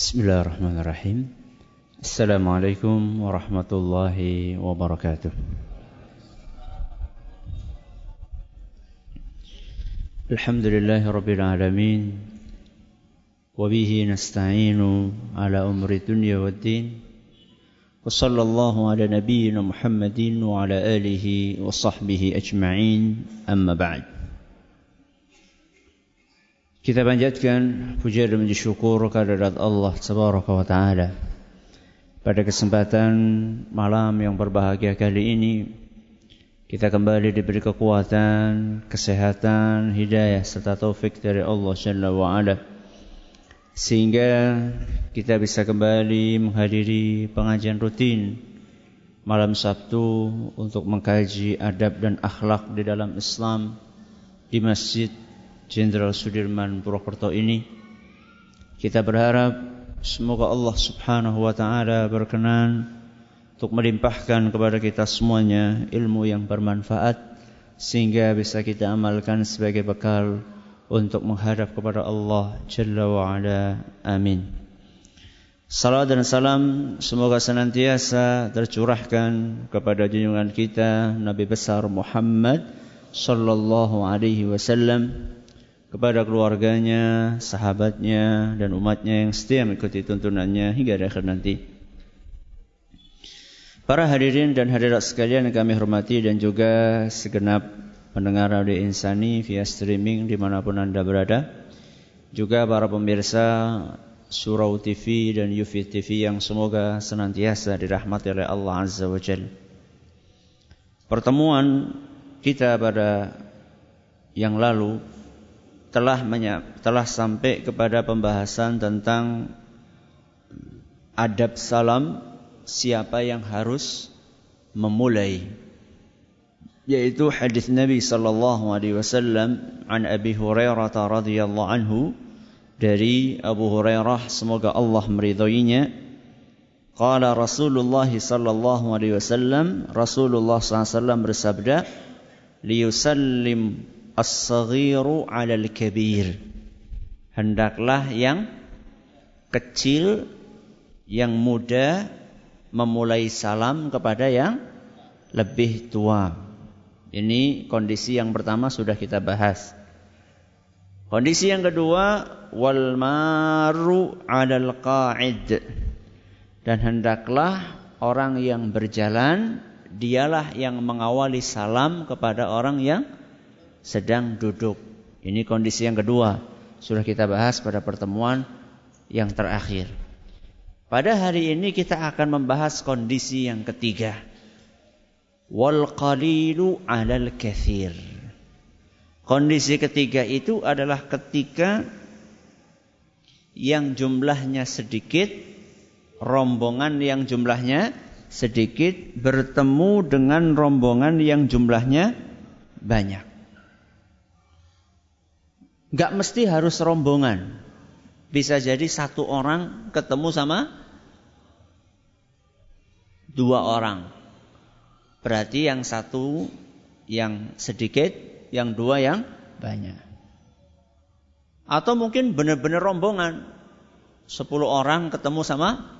بسم الله الرحمن الرحيم السلام عليكم ورحمة الله وبركاته الحمد لله رب العالمين وبه نستعين على أمر الدنيا والدين وصلى الله على نبينا محمد وعلى آله وصحبه أجمعين أما بعد Kita panjatkan puja dan puji syukur kehadirat Allah Subhanahu wa taala. Pada kesempatan malam yang berbahagia kali ini kita kembali diberi kekuatan, kesehatan, hidayah serta taufik dari Allah Jalla wa ala. Sehingga kita bisa kembali menghadiri pengajian rutin malam Sabtu untuk mengkaji adab dan akhlak di dalam Islam di Masjid Jenderal Sudirman Purwokerto ini kita berharap semoga Allah Subhanahu wa taala berkenan untuk melimpahkan kepada kita semuanya ilmu yang bermanfaat sehingga bisa kita amalkan sebagai bekal untuk menghadap kepada Allah Jalla wa ala. Amin. Salam dan salam semoga senantiasa tercurahkan kepada junjungan kita Nabi besar Muhammad sallallahu alaihi wasallam kepada keluarganya, sahabatnya, dan umatnya yang setia mengikuti tuntunannya hingga akhir nanti. Para hadirin dan hadirat sekalian yang kami hormati dan juga segenap pendengar audio insani via streaming di mana pun anda berada. Juga para pemirsa Surau TV dan Yufi TV yang semoga senantiasa dirahmati oleh Allah Azza wa Jalla. Pertemuan kita pada yang lalu telah telah sampai kepada pembahasan tentang adab salam siapa yang harus memulai. Yaitu hadis Nabi sallallahu alaihi wasallam an Abi Hurairah radhiyallahu anhu dari Abu Hurairah semoga Allah meridhoinya. Qala Rasulullah sallallahu alaihi wasallam Rasulullah sallallahu alaihi wasallam bersabda liyusallim as-saghiru 'alal kabir. Hendaklah yang kecil yang muda memulai salam kepada yang lebih tua. Ini kondisi yang pertama sudah kita bahas. Kondisi yang kedua wal maru 'alal qa'id. Dan hendaklah orang yang berjalan dialah yang mengawali salam kepada orang yang sedang duduk. Ini kondisi yang kedua. Sudah kita bahas pada pertemuan yang terakhir. Pada hari ini kita akan membahas kondisi yang ketiga. Wal qalilu 'alal kathir. Kondisi ketiga itu adalah ketika yang jumlahnya sedikit, rombongan yang jumlahnya sedikit bertemu dengan rombongan yang jumlahnya banyak. Gak mesti harus rombongan. Bisa jadi satu orang ketemu sama dua orang. Berarti yang satu yang sedikit, yang dua yang banyak. Atau mungkin benar-benar rombongan. Sepuluh orang ketemu sama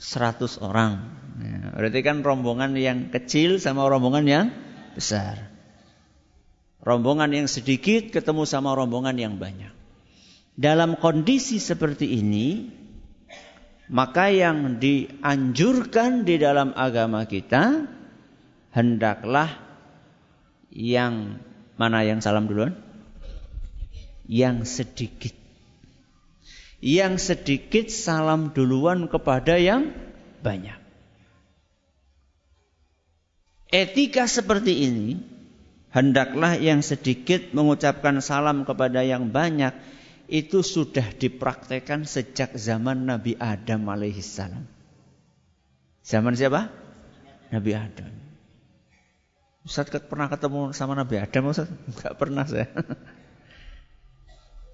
seratus orang. Ya, berarti kan rombongan yang kecil sama rombongan yang besar. Rombongan yang sedikit ketemu sama rombongan yang banyak. Dalam kondisi seperti ini, maka yang dianjurkan di dalam agama kita hendaklah yang mana yang salam duluan? Yang sedikit. Yang sedikit salam duluan kepada yang banyak. Etika seperti ini hendaklah yang sedikit mengucapkan salam kepada yang banyak itu sudah dipraktekkan sejak zaman Nabi Adam alaihissalam. Zaman siapa? Nabi Adam. Ustaz pernah ketemu sama Nabi Adam Ustaz? Enggak pernah saya.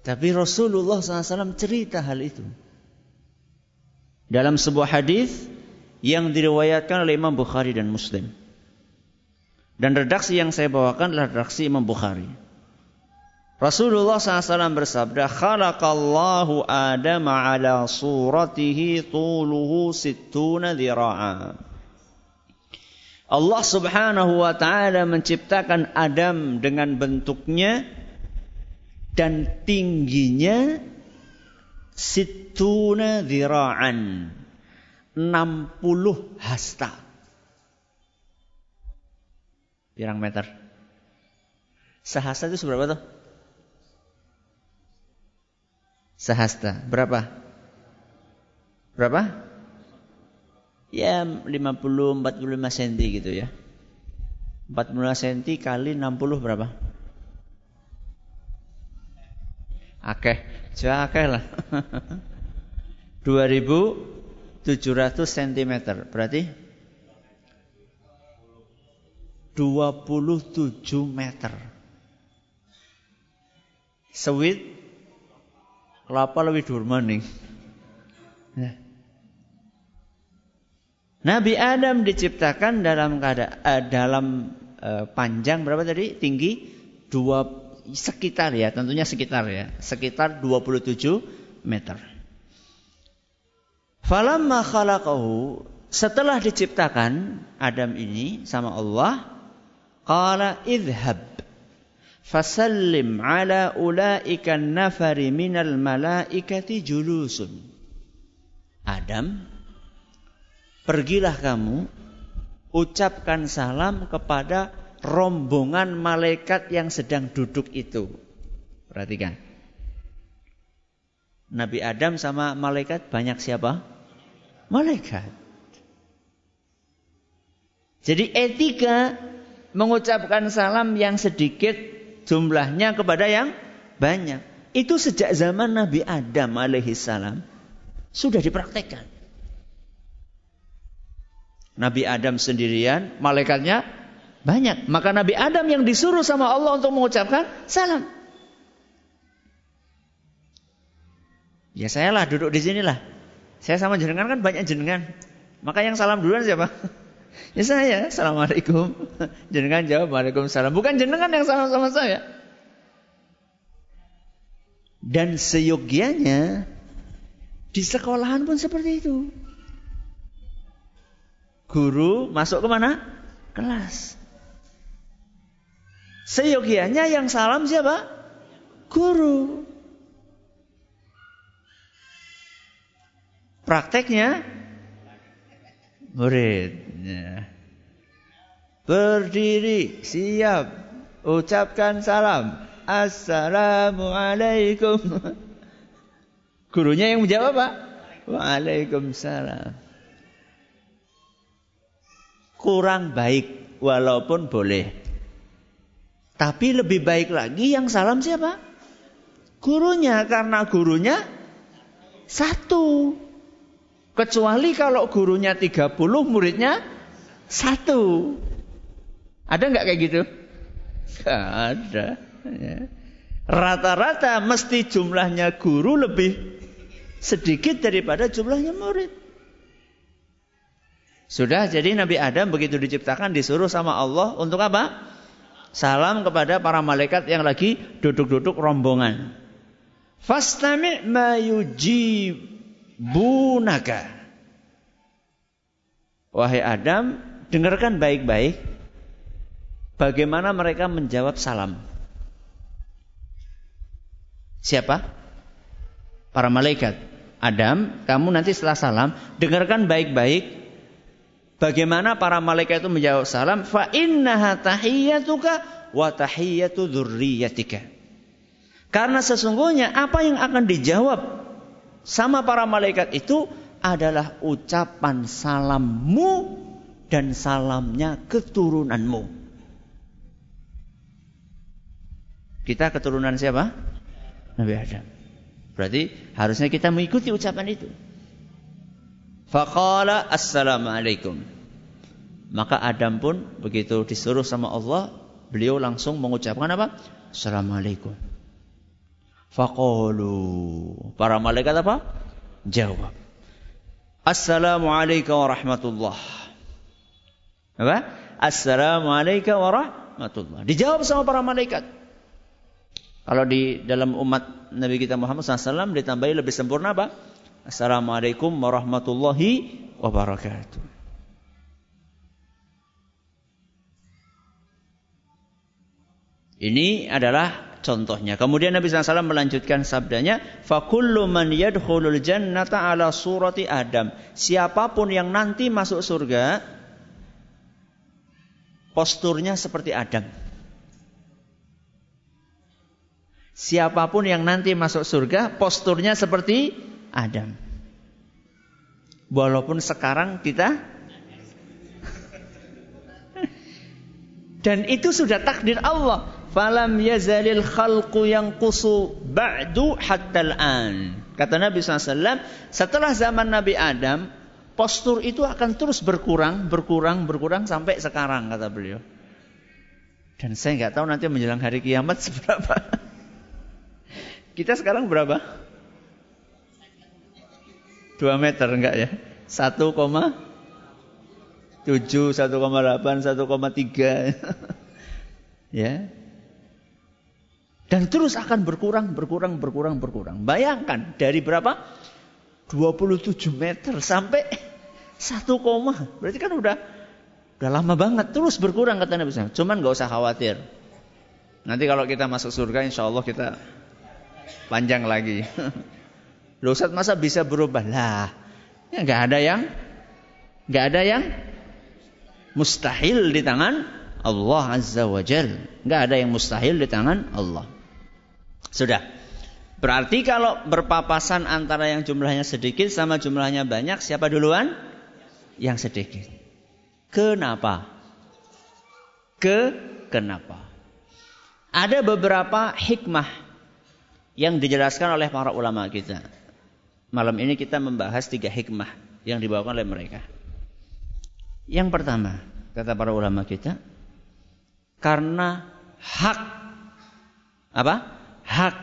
Tapi Rasulullah SAW cerita hal itu. Dalam sebuah hadis yang diriwayatkan oleh Imam Bukhari dan Muslim. Dan redaksi yang saya bawakan adalah redaksi Imam Bukhari. Rasulullah SAW bersabda, Khalaqallahu Adam ala suratihi tuluhu sittuna dhira'a. Allah subhanahu wa ta'ala menciptakan Adam dengan bentuknya dan tingginya situna dhira'an. 60 hasta. Pirang meter? Sehasta itu seberapa tuh? Sehasta. Berapa? Berapa? Ya 50 45 cm gitu ya. 45 cm kali 60 berapa? Akeh, coba akeh lah. 2700 cm berarti 27 meter. Sewit kelapa lebih dhuwur maning. Nah. Nabi Adam diciptakan dalam keadaan uh, dalam uh, panjang berapa tadi? Tinggi dua sekitar ya, tentunya sekitar ya, sekitar 27 meter. Falamma khalaqahu setelah diciptakan Adam ini sama Allah, qala idhab fasallim ala ulaika nafari minal malaikati julusun. Adam, pergilah kamu ucapkan salam kepada rombongan malaikat yang sedang duduk itu. Perhatikan. Nabi Adam sama malaikat banyak siapa? malaikat. Jadi etika mengucapkan salam yang sedikit jumlahnya kepada yang banyak. Itu sejak zaman Nabi Adam alaihi salam sudah dipraktekkan. Nabi Adam sendirian, malaikatnya banyak. Maka Nabi Adam yang disuruh sama Allah untuk mengucapkan salam. Ya saya lah duduk di sinilah. Saya sama jenengan kan banyak jenengan. Maka yang salam duluan siapa? Ya saya, Assalamualaikum. Jenengan jawab Waalaikumsalam. Bukan jenengan yang salam sama saya. Dan seyogianya di sekolahan pun seperti itu. Guru masuk ke mana? Kelas. Seyogianya yang salam siapa? Guru. Prakteknya murid. Ya. Berdiri, siap, ucapkan salam. Assalamualaikum. Gurunya yang menjawab Pak. Waalaikumsalam. Kurang baik walaupun boleh. Tapi lebih baik lagi yang salam siapa? Gurunya karena gurunya satu. Kecuali kalau gurunya 30, muridnya satu. Ada nggak kayak gitu? Gak ada. Ya. Rata-rata mesti jumlahnya guru lebih sedikit daripada jumlahnya murid. Sudah jadi Nabi Adam begitu diciptakan disuruh sama Allah untuk apa? Salam kepada para malaikat yang lagi duduk-duduk rombongan. Fastami' ma yujib bunaka. Wahai Adam, dengarkan baik-baik bagaimana mereka menjawab salam. Siapa? Para malaikat. Adam, kamu nanti setelah salam, dengarkan baik-baik bagaimana para malaikat itu menjawab salam. Fa innaha tahiyyatuka wa tahiyyatu dzurriyyatika. Karena sesungguhnya apa yang akan dijawab sama para malaikat itu adalah ucapan salammu dan salamnya keturunanmu. Kita keturunan siapa? Nabi Adam. Berarti harusnya kita mengikuti ucapan itu. Faqala assalamualaikum. Maka Adam pun begitu disuruh sama Allah, beliau langsung mengucapkan apa? Assalamualaikum. Faqalu. Para malaikat apa? Jawab. Assalamualaikum warahmatullah. Apa? Assalamualaikum warahmatullah. Dijawab sama para malaikat. Kalau di dalam umat Nabi kita Muhammad SAW ditambahi lebih sempurna apa? Assalamualaikum warahmatullahi wabarakatuh. Ini adalah contohnya. Kemudian Nabi SAW melanjutkan sabdanya, "Fakullu man yadkhulul jannata ala surati Adam." Siapa pun yang nanti masuk surga, posturnya seperti Adam. Siapa pun yang nanti masuk surga, posturnya seperti Adam. Walaupun sekarang kita dan itu sudah takdir Allah. Falam yazalil khalqu yang kusu ba'du hatta an. Kata Nabi SAW, setelah zaman Nabi Adam, postur itu akan terus berkurang, berkurang, berkurang sampai sekarang, kata beliau. Dan saya nggak tahu nanti menjelang hari kiamat seberapa. Kita sekarang berapa? 2 meter enggak ya? 1,7, 1,8, 1,3. ya. Dan terus akan berkurang, berkurang, berkurang, berkurang. Bayangkan dari berapa? 27 meter sampai 1, berarti kan udah udah lama banget terus berkurang kata Nabi. Cuman nggak usah khawatir. Nanti kalau kita masuk surga insya Allah kita panjang lagi. Loh Ustaz masa bisa berubah? Lah, ya nggak ada yang nggak ada yang mustahil di tangan Allah Azza wa Jal. Nggak ada yang mustahil di tangan Allah. Sudah. Berarti kalau berpapasan antara yang jumlahnya sedikit sama jumlahnya banyak, siapa duluan? Yang sedikit. Kenapa? Ke kenapa? Ada beberapa hikmah yang dijelaskan oleh para ulama kita. Malam ini kita membahas tiga hikmah yang dibawakan oleh mereka. Yang pertama, kata para ulama kita, karena hak apa? Hak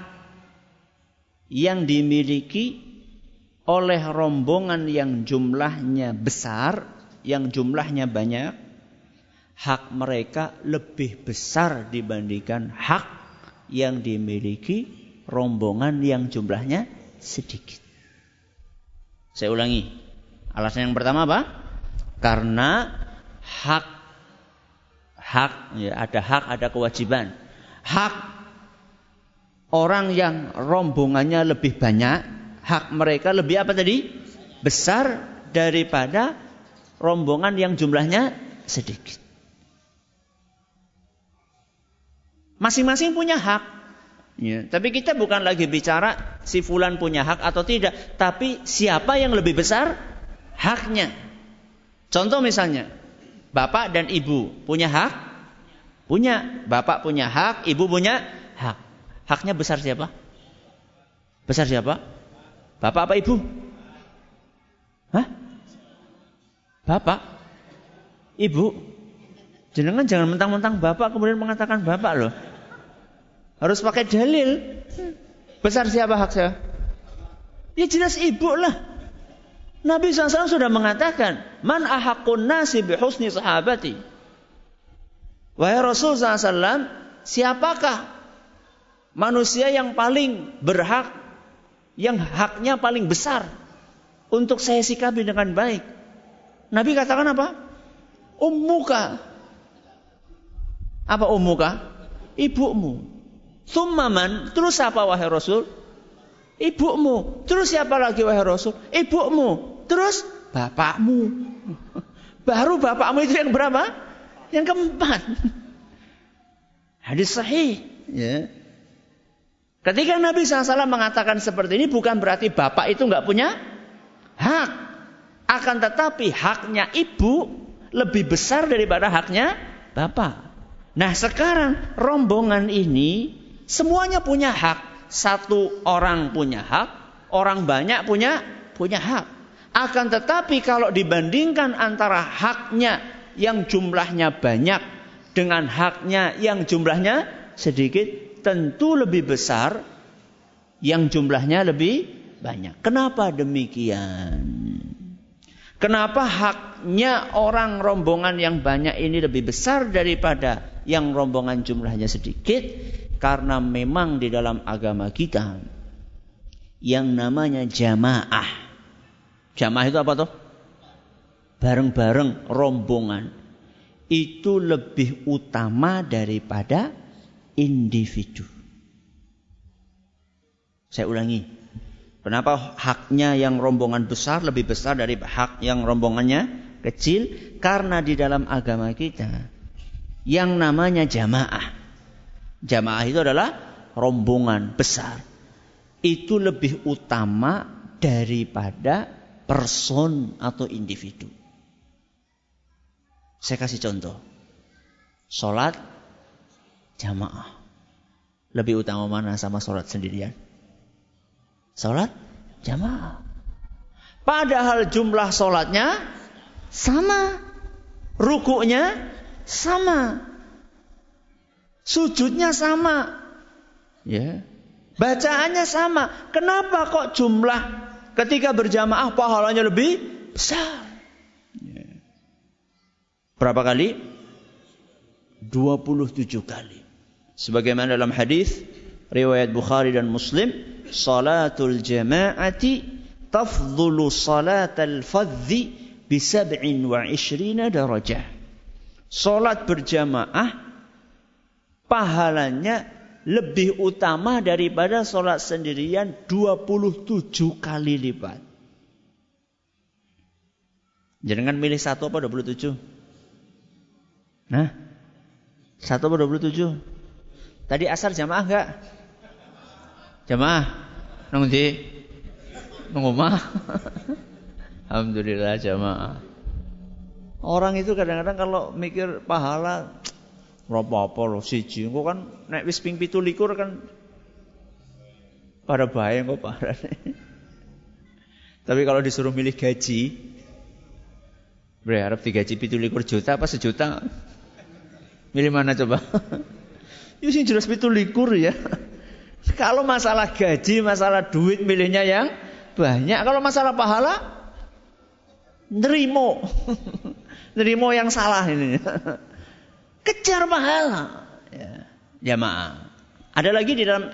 yang dimiliki oleh rombongan yang jumlahnya besar, yang jumlahnya banyak, hak mereka lebih besar dibandingkan hak yang dimiliki rombongan yang jumlahnya sedikit. Saya ulangi. Alasan yang pertama apa? Karena hak hak ya, ada hak, ada kewajiban. Hak orang yang rombongannya lebih banyak, hak mereka lebih apa tadi? Besar daripada rombongan yang jumlahnya sedikit. Masing-masing punya hak. Ya, tapi kita bukan lagi bicara si fulan punya hak atau tidak, tapi siapa yang lebih besar haknya. Contoh misalnya, bapak dan ibu punya hak? Punya. Bapak punya hak, ibu punya. Haknya besar siapa? Besar siapa? Bapak apa ibu? Hah? Bapak? Ibu? Jangan jangan mentang-mentang bapak kemudian mengatakan bapak loh. Harus pakai dalil. Besar siapa hak saya? Ya jelas ibu lah. Nabi SAW sudah mengatakan, Man ahakun nasi bihusni sahabati. Wahai Rasul SAW, siapakah manusia yang paling berhak, yang haknya paling besar untuk saya sikapi dengan baik? Nabi katakan apa? Ummuka. Apa ummuka? Ibumu. Summaman, terus siapa wahai Rasul? Ibumu. Terus siapa lagi wahai Rasul? Ibumu. Terus bapakmu. Baru bapakmu itu yang berapa? Yang keempat. Hadis sahih. Ya. Ketika Nabi SAW mengatakan seperti ini bukan berarti bapak itu nggak punya hak. Akan tetapi haknya ibu lebih besar daripada haknya bapak. Nah sekarang rombongan ini Semuanya punya hak. Satu orang punya hak, orang banyak punya punya hak. Akan tetapi kalau dibandingkan antara haknya yang jumlahnya banyak dengan haknya yang jumlahnya sedikit, tentu lebih besar yang jumlahnya lebih banyak. Kenapa demikian? Kenapa haknya orang rombongan yang banyak ini lebih besar daripada yang rombongan jumlahnya sedikit? Karena memang di dalam agama kita yang namanya jamaah. Jamaah itu apa tuh? Bareng-bareng rombongan. Itu lebih utama daripada individu. Saya ulangi. Kenapa haknya yang rombongan besar lebih besar dari hak yang rombongannya kecil? Karena di dalam agama kita yang namanya jamaah. Jamaah itu adalah rombongan besar. Itu lebih utama daripada person atau individu. Saya kasih contoh. Sholat jamaah. Lebih utama mana sama sholat sendirian? Sholat jamaah. Padahal jumlah sholatnya sama. Rukuknya sama. Sujudnya sama. Ya. Bacaannya sama. Kenapa kok jumlah ketika berjamaah pahalanya lebih besar? Ya. Berapa kali? 27 kali. Sebagaimana dalam hadis riwayat Bukhari dan Muslim, salatul jama'ati tafdhulu salatal fadhi bi 27 darajah. Salat berjamaah pahalanya lebih utama daripada salat sendirian 27 kali lipat. Jangan milih satu apa 27? Nah, satu apa 27? Tadi asar jamaah enggak? Jamaah. Nung di? Nung omah. Alhamdulillah jamaah. Orang itu kadang-kadang kalau mikir pahala berapa apa loh siji. Kok kan nek wis ping 17 kan pada bahaya kok parah. Tapi kalau disuruh milih gaji, berharap digaji 17 juta apa sejuta? Milih mana coba? Ya sing jelas itu likur ya. Kalau masalah gaji, masalah duit milihnya yang banyak. Kalau masalah pahala, nerimo. nerimo yang salah ini. Kejar pahala. Ya. Jamaah. Ada lagi di dalam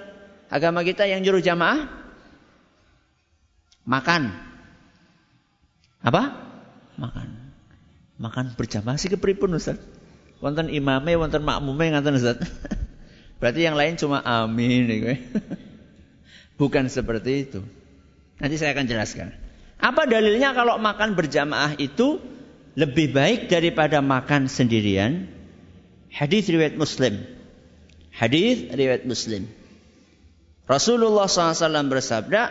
agama kita yang nyuruh jamaah? Makan. Apa? Makan. Makan berjamaah sih kepripun Ustaz? Wonten imame, wonten makmume ngaten Ustaz. Berarti yang lain cuma amin. Ya, Bukan seperti itu. Nanti saya akan jelaskan. Apa dalilnya kalau makan berjamaah itu lebih baik daripada makan sendirian? Hadis riwayat Muslim. Hadis riwayat Muslim. Rasulullah SAW bersabda,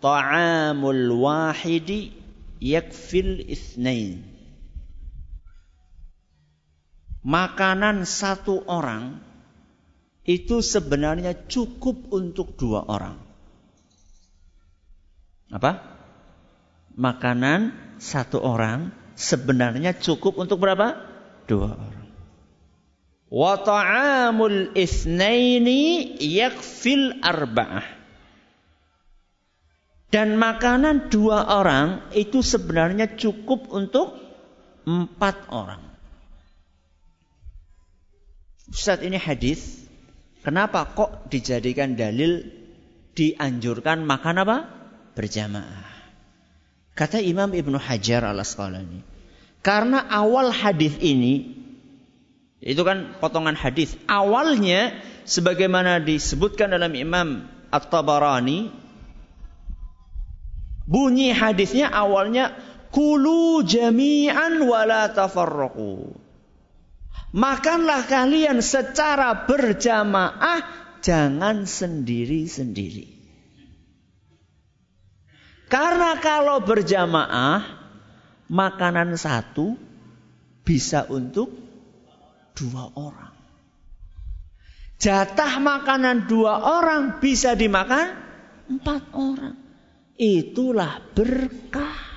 "Ta'amul wahidi yakfil ithnain." Makanan satu orang itu sebenarnya cukup untuk dua orang. Apa? Makanan satu orang sebenarnya cukup untuk berapa? Dua orang. Wa ta'amul ithnaini yakfil arba'ah. Dan makanan dua orang itu sebenarnya cukup untuk empat orang. Ustaz ini hadis Kenapa kok dijadikan dalil dianjurkan makan apa? Berjamaah. Kata Imam Ibnu Hajar al Asqalani. Karena awal hadis ini itu kan potongan hadis. Awalnya sebagaimana disebutkan dalam Imam At-Tabarani bunyi hadisnya awalnya kulu jami'an wala tafarraqu. Makanlah kalian secara berjamaah, jangan sendiri-sendiri. Karena kalau berjamaah, makanan satu bisa untuk dua orang. Jatah makanan dua orang bisa dimakan empat orang. Itulah berkah.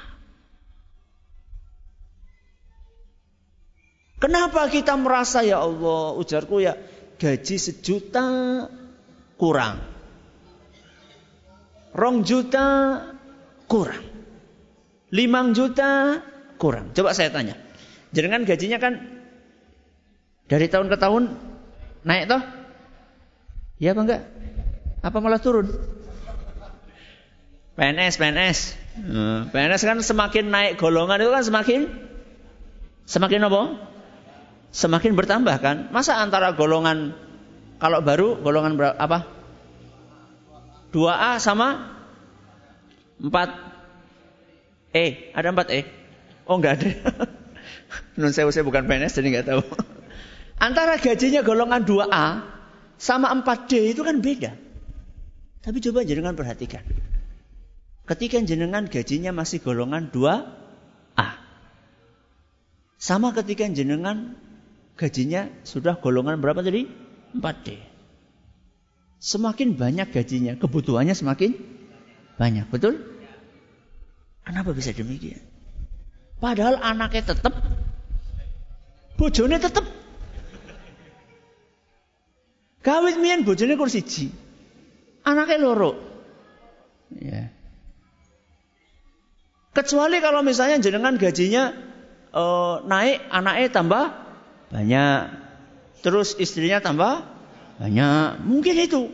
Kenapa kita merasa ya Allah ujarku ya gaji sejuta kurang. Rong juta kurang. Limang juta kurang. Coba saya tanya. Jangan gajinya kan dari tahun ke tahun naik toh? Ya apa enggak? Apa malah turun? PNS, PNS. Nah, PNS kan semakin naik golongan itu kan semakin semakin apa? Semakin bertambah kan? Masa antara golongan kalau baru golongan berapa? Apa? 2A sama 4 E. Ada 4 E? Oh enggak ada. Nun saya, saya bukan PNS jadi enggak tahu. Antara gajinya golongan 2A sama 4D itu kan beda. Tapi coba jenengan perhatikan. Ketika jenengan gajinya masih golongan 2A. Sama ketika jenengan gajinya sudah golongan berapa tadi? 4D. Semakin banyak gajinya, kebutuhannya semakin banyak. Betul? Kenapa bisa demikian? Padahal anaknya tetap, bojone tetap. Kawit mian bojone kursi siji. Anaknya loro. Ya. Kecuali kalau misalnya jenengan gajinya uh, naik, anaknya tambah banyak. Terus istrinya tambah banyak. Mungkin itu.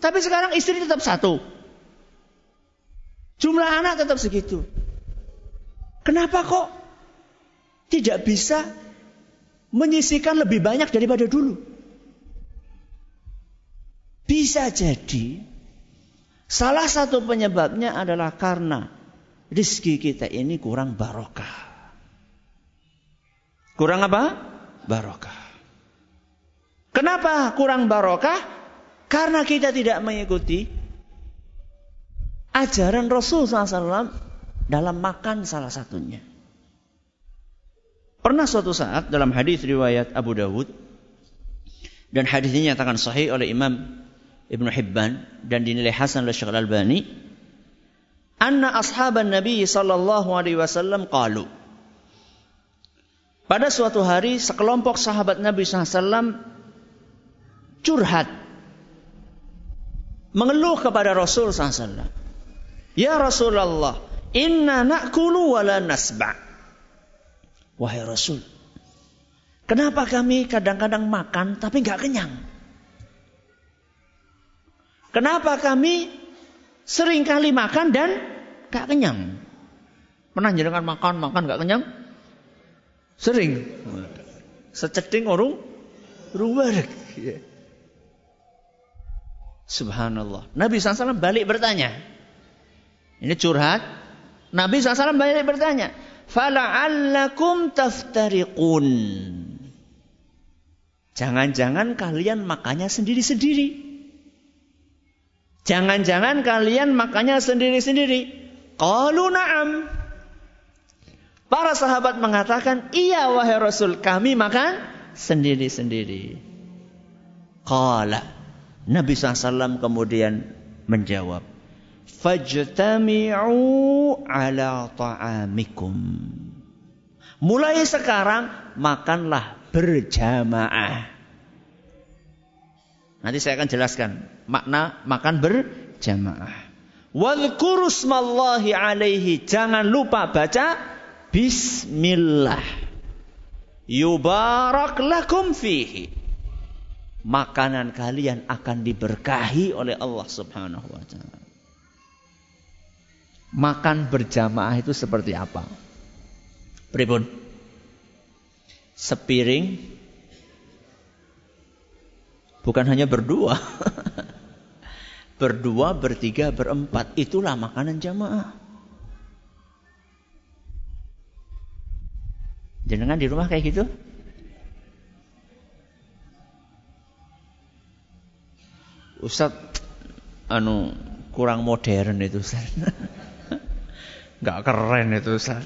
Tapi sekarang istri tetap satu. Jumlah anak tetap segitu. Kenapa kok tidak bisa menyisikan lebih banyak daripada dulu? Bisa jadi salah satu penyebabnya adalah karena rizki kita ini kurang barokah. Kurang apa? Barokah. Kenapa kurang barokah? Karena kita tidak mengikuti ajaran Rasul SAW dalam makan salah satunya. Pernah suatu saat dalam hadis riwayat Abu Dawud dan hadis ini nyatakan sahih oleh Imam Ibn Hibban dan dinilai hasan oleh Syekh Al-Albani anna ashaban Nabi sallallahu alaihi wasallam qalu pada suatu hari sekelompok sahabat Nabi SAW curhat mengeluh kepada Rasul SAW Ya Rasulullah, inna nakulu wala nasba. Wahai Rasul, kenapa kami kadang-kadang makan tapi nggak kenyang? Kenapa kami sering kali makan dan nggak kenyang? Pernah jenengan makan, makan nggak kenyang? Sering. Seceding orang ruwet. Subhanallah. Nabi SAW balik bertanya. Ini curhat. Nabi SAW banyak bertanya. Fala'allakum taftariqun. Jangan-jangan kalian makannya sendiri-sendiri. Jangan-jangan kalian makannya sendiri-sendiri. Qalu na'am. Para sahabat mengatakan, iya wahai Rasul, kami makan sendiri-sendiri. Qala. Nabi SAW kemudian menjawab fajtami'u ala ta'amikum. Mulai sekarang makanlah berjamaah. Nanti saya akan jelaskan makna makan berjamaah. Wadhkuru alaihi. Jangan lupa baca bismillah. Yubarak lakum fihi. Makanan kalian akan diberkahi oleh Allah Subhanahu wa taala makan berjamaah itu seperti apa? Pribun. Sepiring bukan hanya berdua. berdua, bertiga, berempat. Itulah makanan jamaah. Jenengan di rumah kayak gitu? Ustadz anu kurang modern itu Ustaz. nggak keren itu Ustaz.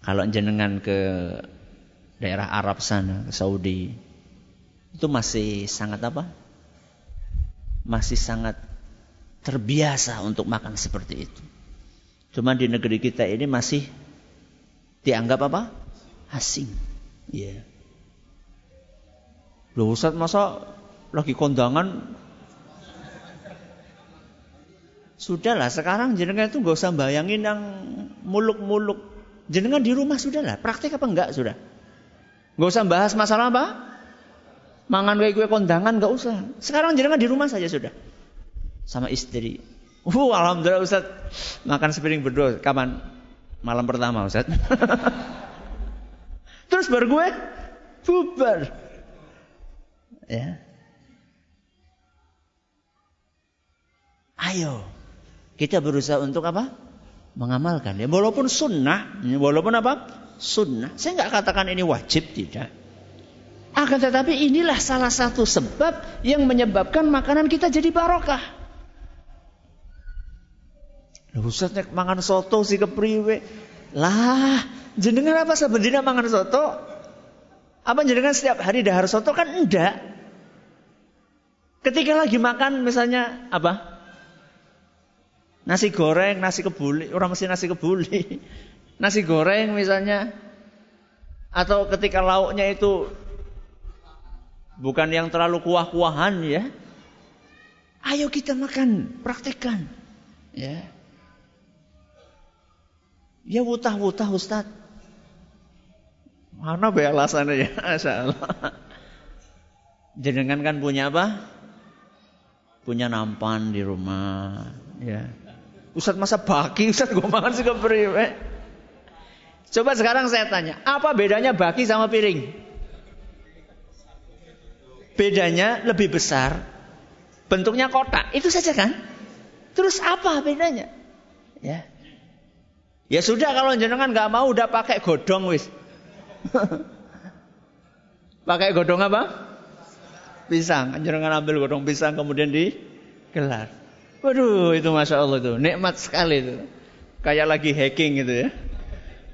Kalau jenengan ke daerah Arab sana, ke Saudi, itu masih sangat apa? Masih sangat terbiasa untuk makan seperti itu. Cuma di negeri kita ini masih dianggap apa? Asing. Iya. Yeah. Loh Ustaz masa lagi kondangan Sudahlah, sekarang jenengan itu nggak usah bayangin yang muluk-muluk. Jenengan di rumah sudahlah, praktek apa enggak sudah? Nggak usah bahas masalah apa? Mangan kayak kue kondangan nggak usah. Sekarang jenengan di rumah saja sudah. Sama istri. Uh, alhamdulillah Ustaz. Makan sepiring berdua. Kapan? Malam pertama Ustaz. Terus baru gue bubar. Ya. Ayo. Kita berusaha untuk apa? Mengamalkan. Ya, walaupun sunnah. Walaupun apa? Sunnah. Saya nggak katakan ini wajib. Tidak. Akan tetapi inilah salah satu sebab yang menyebabkan makanan kita jadi barokah. Ustaz nek mangan soto si kepriwe. Lah, jenengan apa sebenarnya mangan soto? Apa jenengan setiap hari dahar soto kan enggak. Ketika lagi makan misalnya apa? Nasi goreng, nasi kebuli, orang mesti nasi kebuli. Nasi goreng misalnya atau ketika lauknya itu Bukan yang terlalu kuah-kuahan ya. Ayo kita makan, praktekkan. Ya. Ya wutah-wutah Ustaz. Mana be alasannya ya? Masya Allah. Jenengan kan punya apa? Punya nampan di rumah. Ya. Ustaz masa baki, Ustaz gue makan sih kepriwe. Coba sekarang saya tanya, apa bedanya baki sama piring? bedanya lebih besar, bentuknya kotak, itu saja kan? Terus apa bedanya? Ya. Ya sudah kalau jenengan nggak mau udah pakai godong wis. pakai godong apa? Pisang. Jenengan ambil godong pisang kemudian digelar. Waduh, itu masya Allah itu nikmat sekali itu. Kayak lagi hacking gitu ya.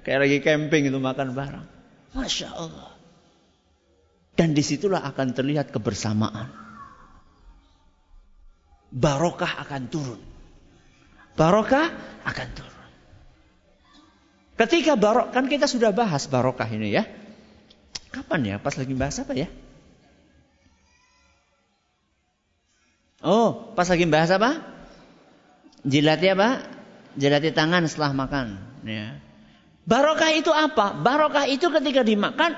Kayak lagi camping itu makan bareng. Masya Allah. Dan di situlah akan terlihat kebersamaan. Barokah akan turun. Barokah akan turun. Ketika barok kan kita sudah bahas barokah ini ya. Kapan ya? Pas lagi bahas apa ya? Oh, pas lagi bahas apa? Jilati apa? Jilati tangan setelah makan. Ya. Barokah itu apa? Barokah itu ketika dimakan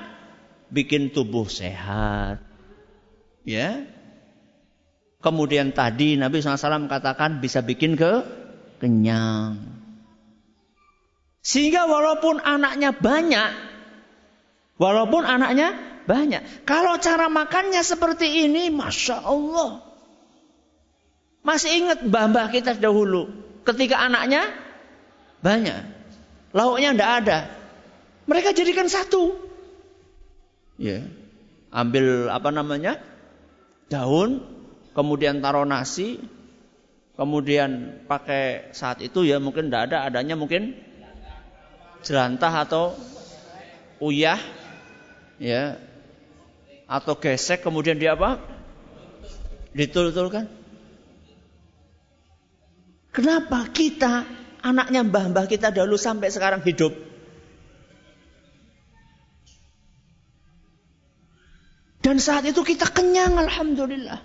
bikin tubuh sehat. Ya. Kemudian tadi Nabi SAW katakan bisa bikin ke kenyang. Sehingga walaupun anaknya banyak, walaupun anaknya banyak, kalau cara makannya seperti ini, masya Allah. Masih ingat mbah-mbah kita dahulu, ketika anaknya banyak, lauknya tidak ada, mereka jadikan satu. Ya. Ambil apa namanya? Daun, kemudian taruh nasi, kemudian pakai saat itu ya mungkin tidak ada, adanya mungkin jelantah atau uyah, ya, atau gesek, kemudian dia apa? Ditul-tulkan. Kenapa kita anaknya mbah-mbah kita dahulu sampai sekarang hidup Dan saat itu kita kenyang Alhamdulillah.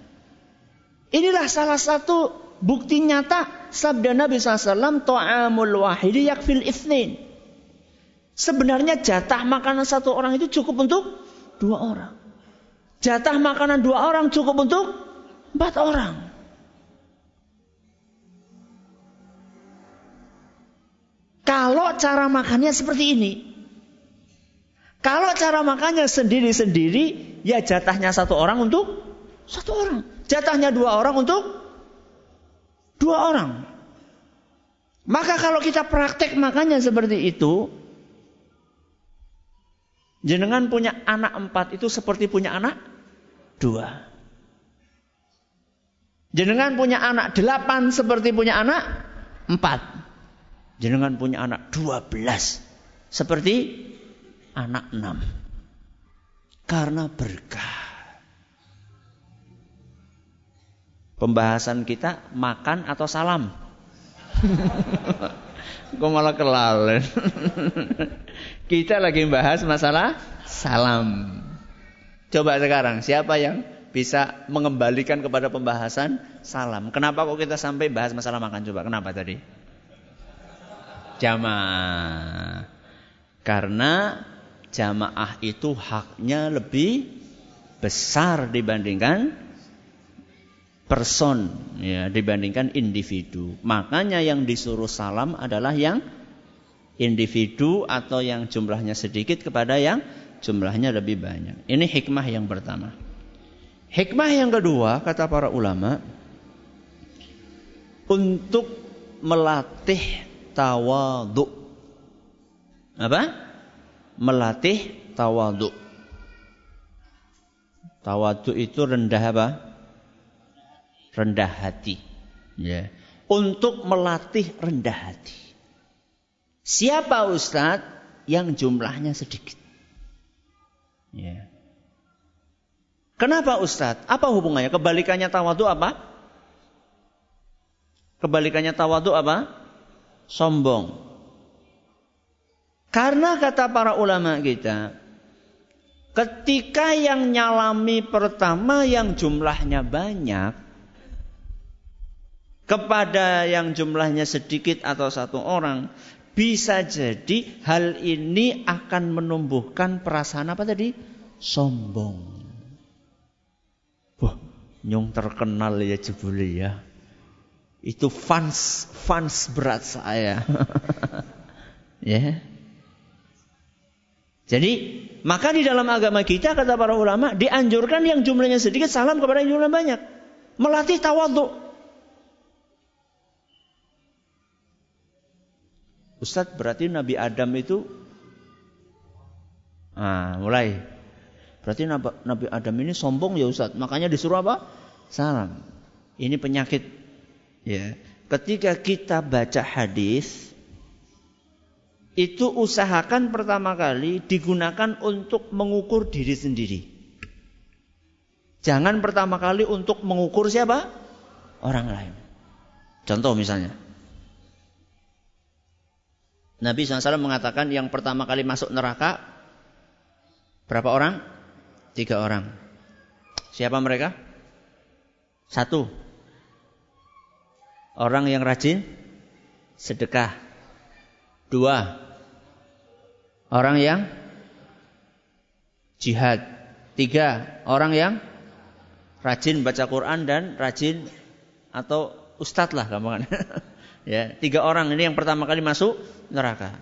Inilah salah satu bukti nyata sabda Nabi SAW. To'amul wahidi yakfil ithnin. Sebenarnya jatah makanan satu orang itu cukup untuk dua orang. Jatah makanan dua orang cukup untuk empat orang. Kalau cara makannya seperti ini. Kalau cara makannya sendiri-sendiri, ya jatahnya satu orang untuk satu orang. Jatahnya dua orang untuk dua orang. Maka kalau kita praktek makannya seperti itu, jenengan punya anak empat itu seperti punya anak dua. Jenengan punya anak delapan seperti punya anak empat. Jenengan punya anak dua belas seperti anak enam karena berkah. Pembahasan kita makan atau salam? Kok malah kelalen? kita lagi bahas masalah salam. Coba sekarang siapa yang bisa mengembalikan kepada pembahasan salam? Kenapa kok kita sampai bahas masalah makan? Coba kenapa tadi? Jamaah. Karena jamaah itu haknya lebih besar dibandingkan person ya dibandingkan individu. Makanya yang disuruh salam adalah yang individu atau yang jumlahnya sedikit kepada yang jumlahnya lebih banyak. Ini hikmah yang pertama. Hikmah yang kedua kata para ulama untuk melatih tawadhu. Apa? Melatih tawadhu. Tawadhu itu rendah apa? Rendah hati. Ya. Untuk melatih rendah hati. Siapa Ustadz yang jumlahnya sedikit? Ya. Kenapa Ustadz? Apa hubungannya? Kebalikannya tawadhu apa? Kebalikannya tawadhu apa? Sombong. Karena kata para ulama kita, ketika yang nyalami pertama yang jumlahnya banyak, kepada yang jumlahnya sedikit atau satu orang, bisa jadi hal ini akan menumbuhkan perasaan apa tadi? Sombong. Wah, nyung terkenal ya jebuli ya. Itu fans fans berat saya. ya. yeah. Jadi maka di dalam agama kita kata para ulama dianjurkan yang jumlahnya sedikit salam kepada yang jumlahnya banyak. Melatih tawadhu. Ustadz berarti Nabi Adam itu ah, mulai. Berarti Nabi Adam ini sombong ya Ustadz. Makanya disuruh apa? Salam. Ini penyakit. Ya. Ketika kita baca hadis itu usahakan pertama kali digunakan untuk mengukur diri sendiri. Jangan pertama kali untuk mengukur siapa? Orang lain. Contoh misalnya. Nabi SAW mengatakan yang pertama kali masuk neraka berapa orang? Tiga orang. Siapa mereka? Satu. Orang yang rajin sedekah. Dua. Orang yang jihad. Tiga. Orang yang rajin baca Quran dan rajin atau ustadz lah gampangan. ya, tiga orang ini yang pertama kali masuk neraka.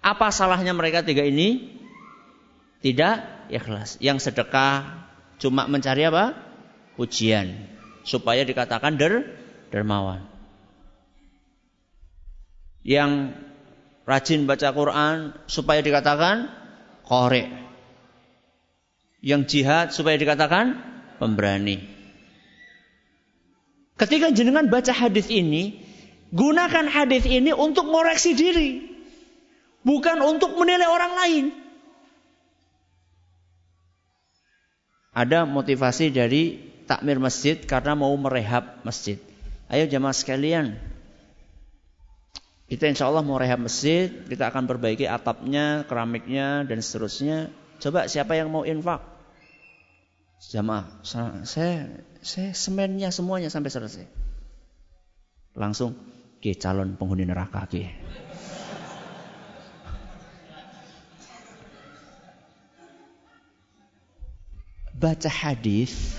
Apa salahnya mereka tiga ini? Tidak ikhlas. Yang sedekah cuma mencari apa? Ujian supaya dikatakan der dermawan. Yang rajin baca Quran supaya dikatakan korek. Yang jihad supaya dikatakan pemberani. Ketika jenengan baca hadis ini, gunakan hadis ini untuk mengoreksi diri, bukan untuk menilai orang lain. Ada motivasi dari takmir masjid karena mau merehab masjid. Ayo jamaah sekalian, kita insya Allah mau rehab masjid, kita akan perbaiki atapnya, keramiknya, dan seterusnya. Coba siapa yang mau infak? Jamaah, saya, saya semennya semuanya sampai selesai. Langsung ke calon penghuni neraka ke. Baca hadis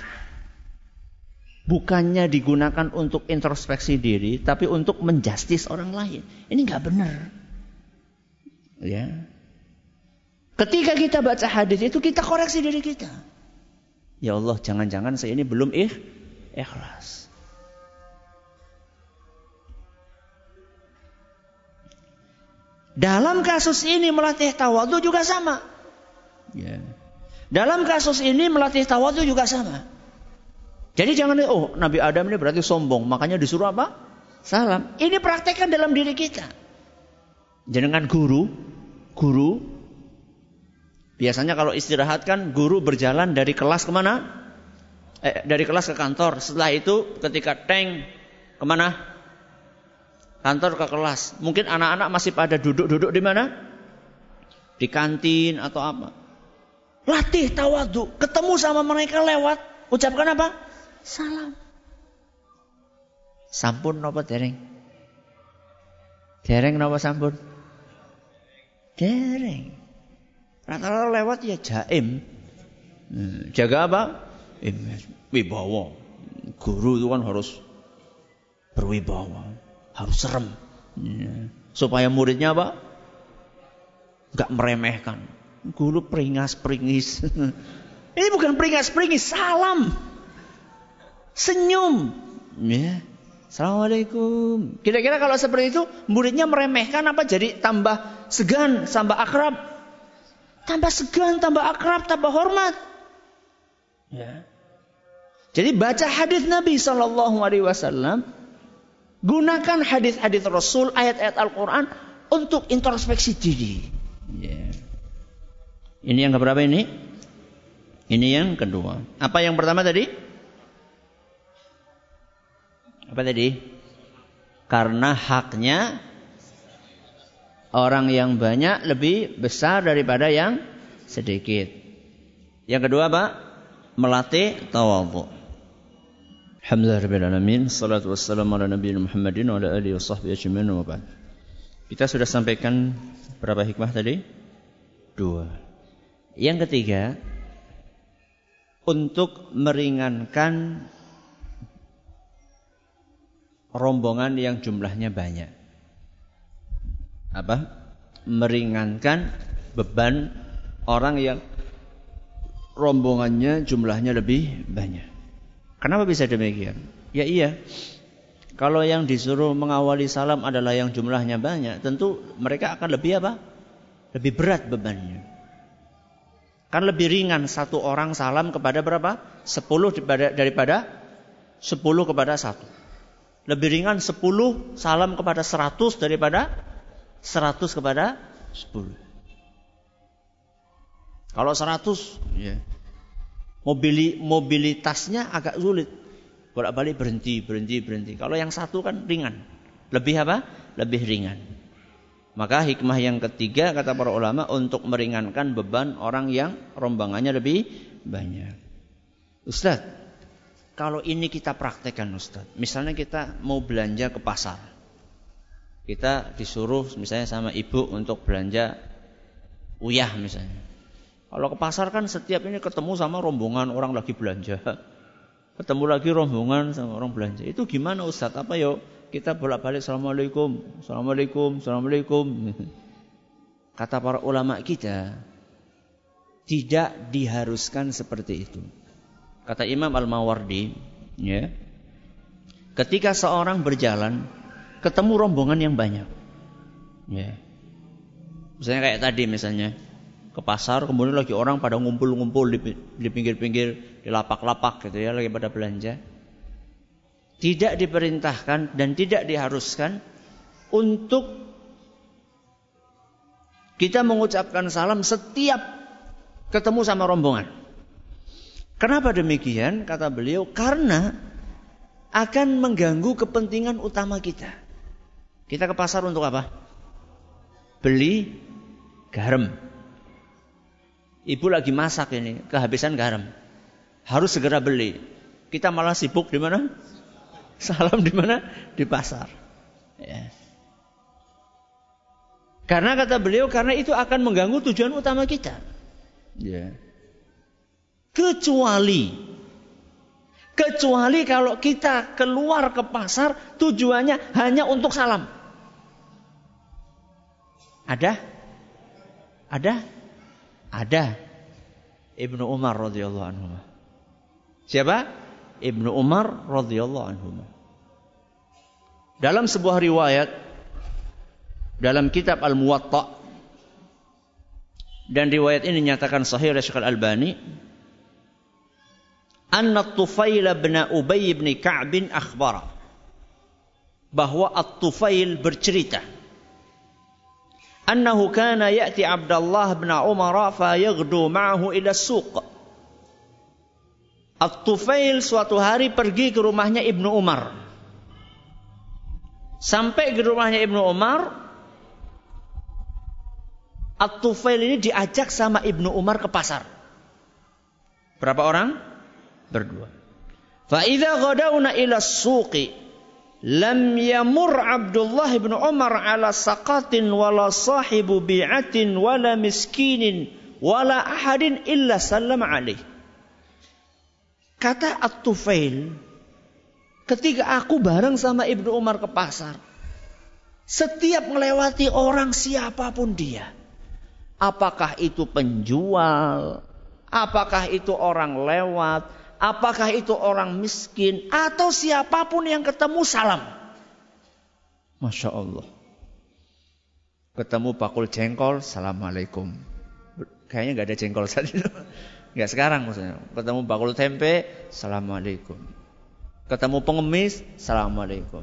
bukannya digunakan untuk introspeksi diri, tapi untuk menjustis orang lain. Ini nggak benar. Ya. Ketika kita baca hadis itu kita koreksi diri kita. Ya Allah, jangan-jangan saya ini belum ikh, ikhlas. Dalam kasus ini melatih tawadhu juga sama. Ya. Dalam kasus ini melatih tawadhu juga sama. Jadi jangan oh Nabi Adam ini berarti sombong, makanya disuruh apa? Salam. Ini praktekkan dalam diri kita. Jangan guru, guru. Biasanya kalau istirahat kan guru berjalan dari kelas ke mana? Eh, dari kelas ke kantor. Setelah itu ketika tank ke mana? Kantor ke kelas. Mungkin anak-anak masih pada duduk-duduk di mana? Di kantin atau apa? Latih tawadu. Ketemu sama mereka lewat. Ucapkan apa? Salam. Sampun napa dereng? Dereng napa sampun? Dereng. Rata-rata lewat ya jaim. Hmm, jaga apa? Wibawa. Guru itu kan harus berwibawa. Harus serem. Ya. Supaya muridnya apa? Gak meremehkan. Guru peringas-peringis. Ini bukan peringas-peringis, salam. Senyum. Ya. Assalamualaikum. Kira-kira kalau seperti itu, muridnya meremehkan apa jadi tambah segan, tambah akrab? Tambah segan, tambah akrab, tambah hormat. Ya. Jadi baca hadis Nabi Shallallahu Alaihi Wasallam, gunakan hadis-hadis Rasul, ayat-ayat Al-Quran untuk introspeksi diri. Ya. Ini yang keberapa ini? Ini yang kedua. Apa yang pertama tadi? Apa tadi? Karena haknya orang yang banyak lebih besar daripada yang sedikit. Yang kedua apa? melatih tawadhu. Alhamdulillah alamin. Salatu wassalamu ala nabiyina Muhammadin wa ala alihi wa sahbihi ajma'in wa ba'd. Kita sudah sampaikan berapa hikmah tadi? Dua. Yang ketiga, untuk meringankan rombongan yang jumlahnya banyak. Apa? Meringankan beban orang yang rombongannya jumlahnya lebih banyak. Kenapa bisa demikian? Ya iya. Kalau yang disuruh mengawali salam adalah yang jumlahnya banyak, tentu mereka akan lebih apa? Lebih berat bebannya. Kan lebih ringan satu orang salam kepada berapa? Sepuluh daripada, sepuluh kepada satu. Lebih ringan sepuluh salam kepada seratus daripada seratus kepada sepuluh. Kalau 100 ya. Mobili, mobilitasnya agak sulit. Bolak-balik berhenti, berhenti, berhenti. Kalau yang satu kan ringan. Lebih apa? Lebih ringan. Maka hikmah yang ketiga kata para ulama untuk meringankan beban orang yang rombangannya lebih banyak. Ustaz, kalau ini kita praktekkan Ustaz. Misalnya kita mau belanja ke pasar. Kita disuruh misalnya sama ibu untuk belanja uyah misalnya. Kalau ke pasar kan setiap ini ketemu sama rombongan orang lagi belanja. Ketemu lagi rombongan sama orang belanja. Itu gimana Ustaz? Apa yuk? Kita bolak-balik Assalamualaikum. Assalamualaikum. Assalamualaikum. Kata para ulama kita. Tidak diharuskan seperti itu. Kata Imam Al-Mawardi. Ya, ketika seorang berjalan. Ketemu rombongan yang banyak. Ya. Misalnya kayak tadi misalnya ke pasar, kemudian lagi orang pada ngumpul-ngumpul di pinggir-pinggir, di lapak-lapak gitu ya, lagi pada belanja. Tidak diperintahkan dan tidak diharuskan untuk kita mengucapkan salam setiap ketemu sama rombongan. Kenapa demikian? Kata beliau, karena akan mengganggu kepentingan utama kita. Kita ke pasar untuk apa? Beli garam. Ibu lagi masak ini, kehabisan garam. Harus segera beli. Kita malah sibuk di mana? Salam di mana? Di pasar. Ya. Karena kata beliau, karena itu akan mengganggu tujuan utama kita. Ya. Kecuali, kecuali kalau kita keluar ke pasar, tujuannya hanya untuk salam. Ada? Ada? Ada Ibnu Umar radhiyallahu anhu. Siapa? Ibnu Umar radhiyallahu anhu. Dalam sebuah riwayat dalam kitab Al-Muwatta dan riwayat ini dinyatakan sahih oleh Syekh Al-Albani anna Tufail bin Ubay bin Ka'b akhbara bahwa At-Tufail bercerita annahu kana ya'ti Abdullah bin Umar fa yaghdu ma'ahu ila suq. At-Tufail suatu hari pergi ke rumahnya Ibnu Umar. Sampai ke rumahnya Ibnu Umar, At-Tufail ini diajak sama Ibnu Umar ke pasar. Berapa orang? Berdua. Fa idza ghadawna ila suqi Lam yamur Abdullah bin Umar ala saqatin wala sahibu bi'atin wala miskinin wala ahadin illa sallam alaih. Kata At-Tufail, ketika aku bareng sama Ibnu Umar ke pasar, setiap melewati orang siapa pun dia, apakah itu penjual, apakah itu orang lewat, apakah itu orang miskin, atau siapa pun yang ketemu salam. Masya Allah. Ketemu bakul jengkol, Assalamualaikum. Kayaknya nggak ada jengkol saat itu. Nggak sekarang maksudnya. Ketemu bakul tempe, Assalamualaikum. Ketemu pengemis, Assalamualaikum.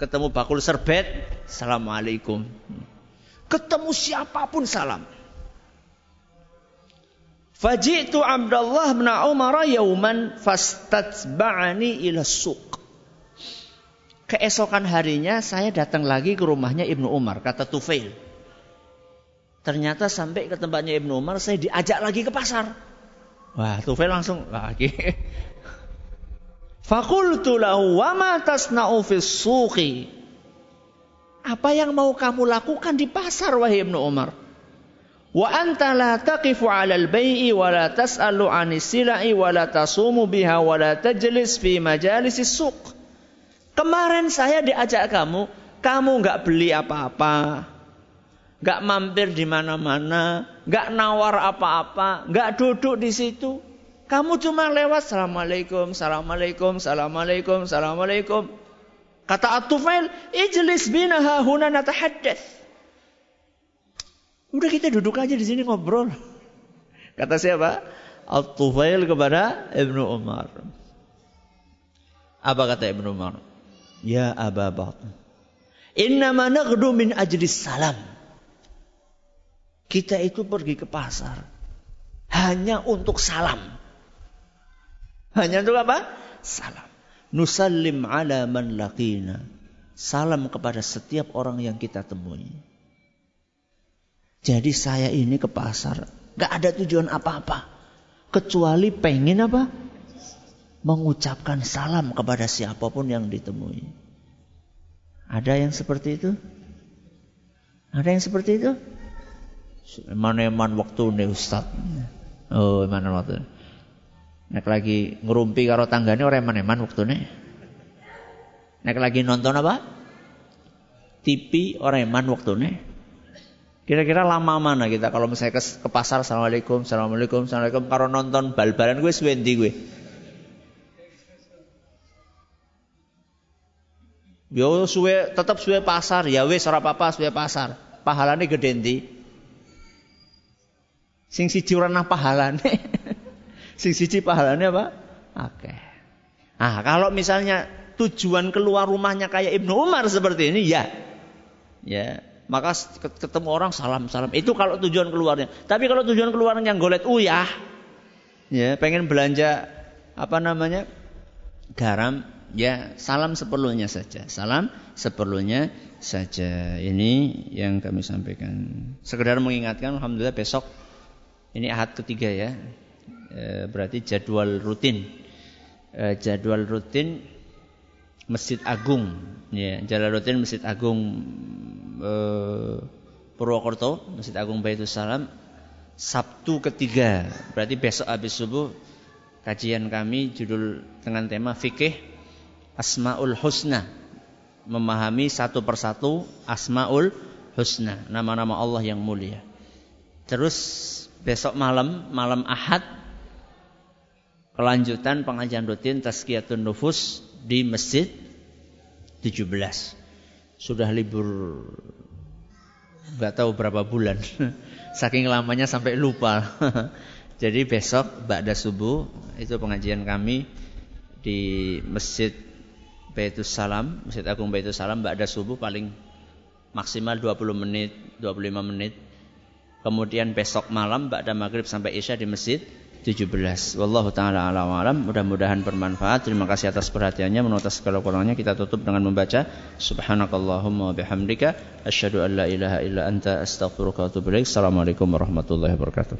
Ketemu bakul serbet, Assalamualaikum. Ketemu siapa pun salam. Fajitu Abdullah bin Umar yauman fastatba'ani ila suq. Keesokan harinya saya datang lagi ke rumahnya Ibnu Umar, kata Tufail. Ternyata sampai ke tempatnya Ibnu Umar, saya diajak lagi ke pasar. Wah, Tufail langsung lagi. Fakultu lahu wa ma tasna'u. Apa yang mau kamu lakukan di pasar wahai Ibnu Umar? Wa anta la taqifu 'ala al-bai'i wa la tas'alu 'anis sila'i wa la tasumu biha wa la tajlis fi majalisis suq. Kemarin saya diajak kamu, kamu nggak beli apa-apa, nggak mampir di mana-mana, nggak nawar apa-apa, nggak duduk di situ. Kamu cuma lewat assalamualaikum, assalamualaikum, assalamualaikum, assalamualaikum. Kata At-Tufail, ijlis bina huna natahaddath. Udah kita duduk aja di sini ngobrol. Kata siapa? At-Tufail kepada Ibnu Umar. Apa kata Ibnu Umar? Ya Aba Bakr. Innama naghdu min ajli salam. Kita itu pergi ke pasar hanya untuk salam. Hanya untuk apa? Salam. Nusallim ala man laqina. Salam kepada setiap orang yang kita temui. Jadi saya ini ke pasar, gak ada tujuan apa-apa. Kecuali pengen apa? mengucapkan salam kepada siapa pun yang ditemui. Ada yang seperti itu? Ada yang seperti itu? Mana-mana waktu nih Ustaz. Oh, mana waktu. Nek lagi ngerumpi karo tanggane orang mana-mana waktu nih. Nek lagi nonton apa? TV orang man waktu nih. Kira-kira lama mana kita kalau misalnya ke, pasar Assalamualaikum, Assalamualaikum, Assalamualaikum. Karo nonton bal-balan gue suwendi gue. Yo suwe tetap suwe pasar, ya wis ora apa-apa suwe pasar. Pahalane gede ndi? Sing siji ora pahalane. Sing siji pahalane apa? Oke. Okay. Ah, kalau misalnya tujuan keluar rumahnya kayak Ibnu Umar seperti ini ya. Ya, maka ketemu orang salam-salam. Itu kalau tujuan keluarnya. Tapi kalau tujuan keluarnya golet uyah, ya, pengen belanja apa namanya? garam, Ya, salam seperlunya saja. Salam seperlunya saja. Ini yang kami sampaikan. Sekedar mengingatkan, alhamdulillah besok ini ahad ketiga ya. E, berarti jadwal rutin. E, jadwal rutin Masjid Agung, ya, jadwal rutin Masjid Agung e, Purwokerto, Masjid Agung Baitul Salam Sabtu ketiga. Berarti besok habis subuh kajian kami judul dengan tema fikih Asmaul Husna. Memahami satu persatu Asmaul Husna. Nama-nama Allah yang mulia. Terus besok malam, malam Ahad, kelanjutan pengajian rutin Tazkiyatun Nufus di Masjid 17. Sudah libur nggak tahu berapa bulan. Saking lamanya sampai lupa. Jadi besok Ba'da Subuh itu pengajian kami di Masjid Baitus Salam, Masjid Agung Baitus Salam ada subuh paling maksimal 20 menit, 25 menit. Kemudian besok malam ada maghrib sampai isya di masjid 17. Wallahu taala alam alam. Mudah-mudahan bermanfaat. Terima kasih atas perhatiannya. Menurut segala kurangnya kita tutup dengan membaca Subhanakallahumma bihamdika asyhadu an la ilaha illa anta astaghfiruka wa atubu ilaik. Assalamualaikum warahmatullahi wabarakatuh.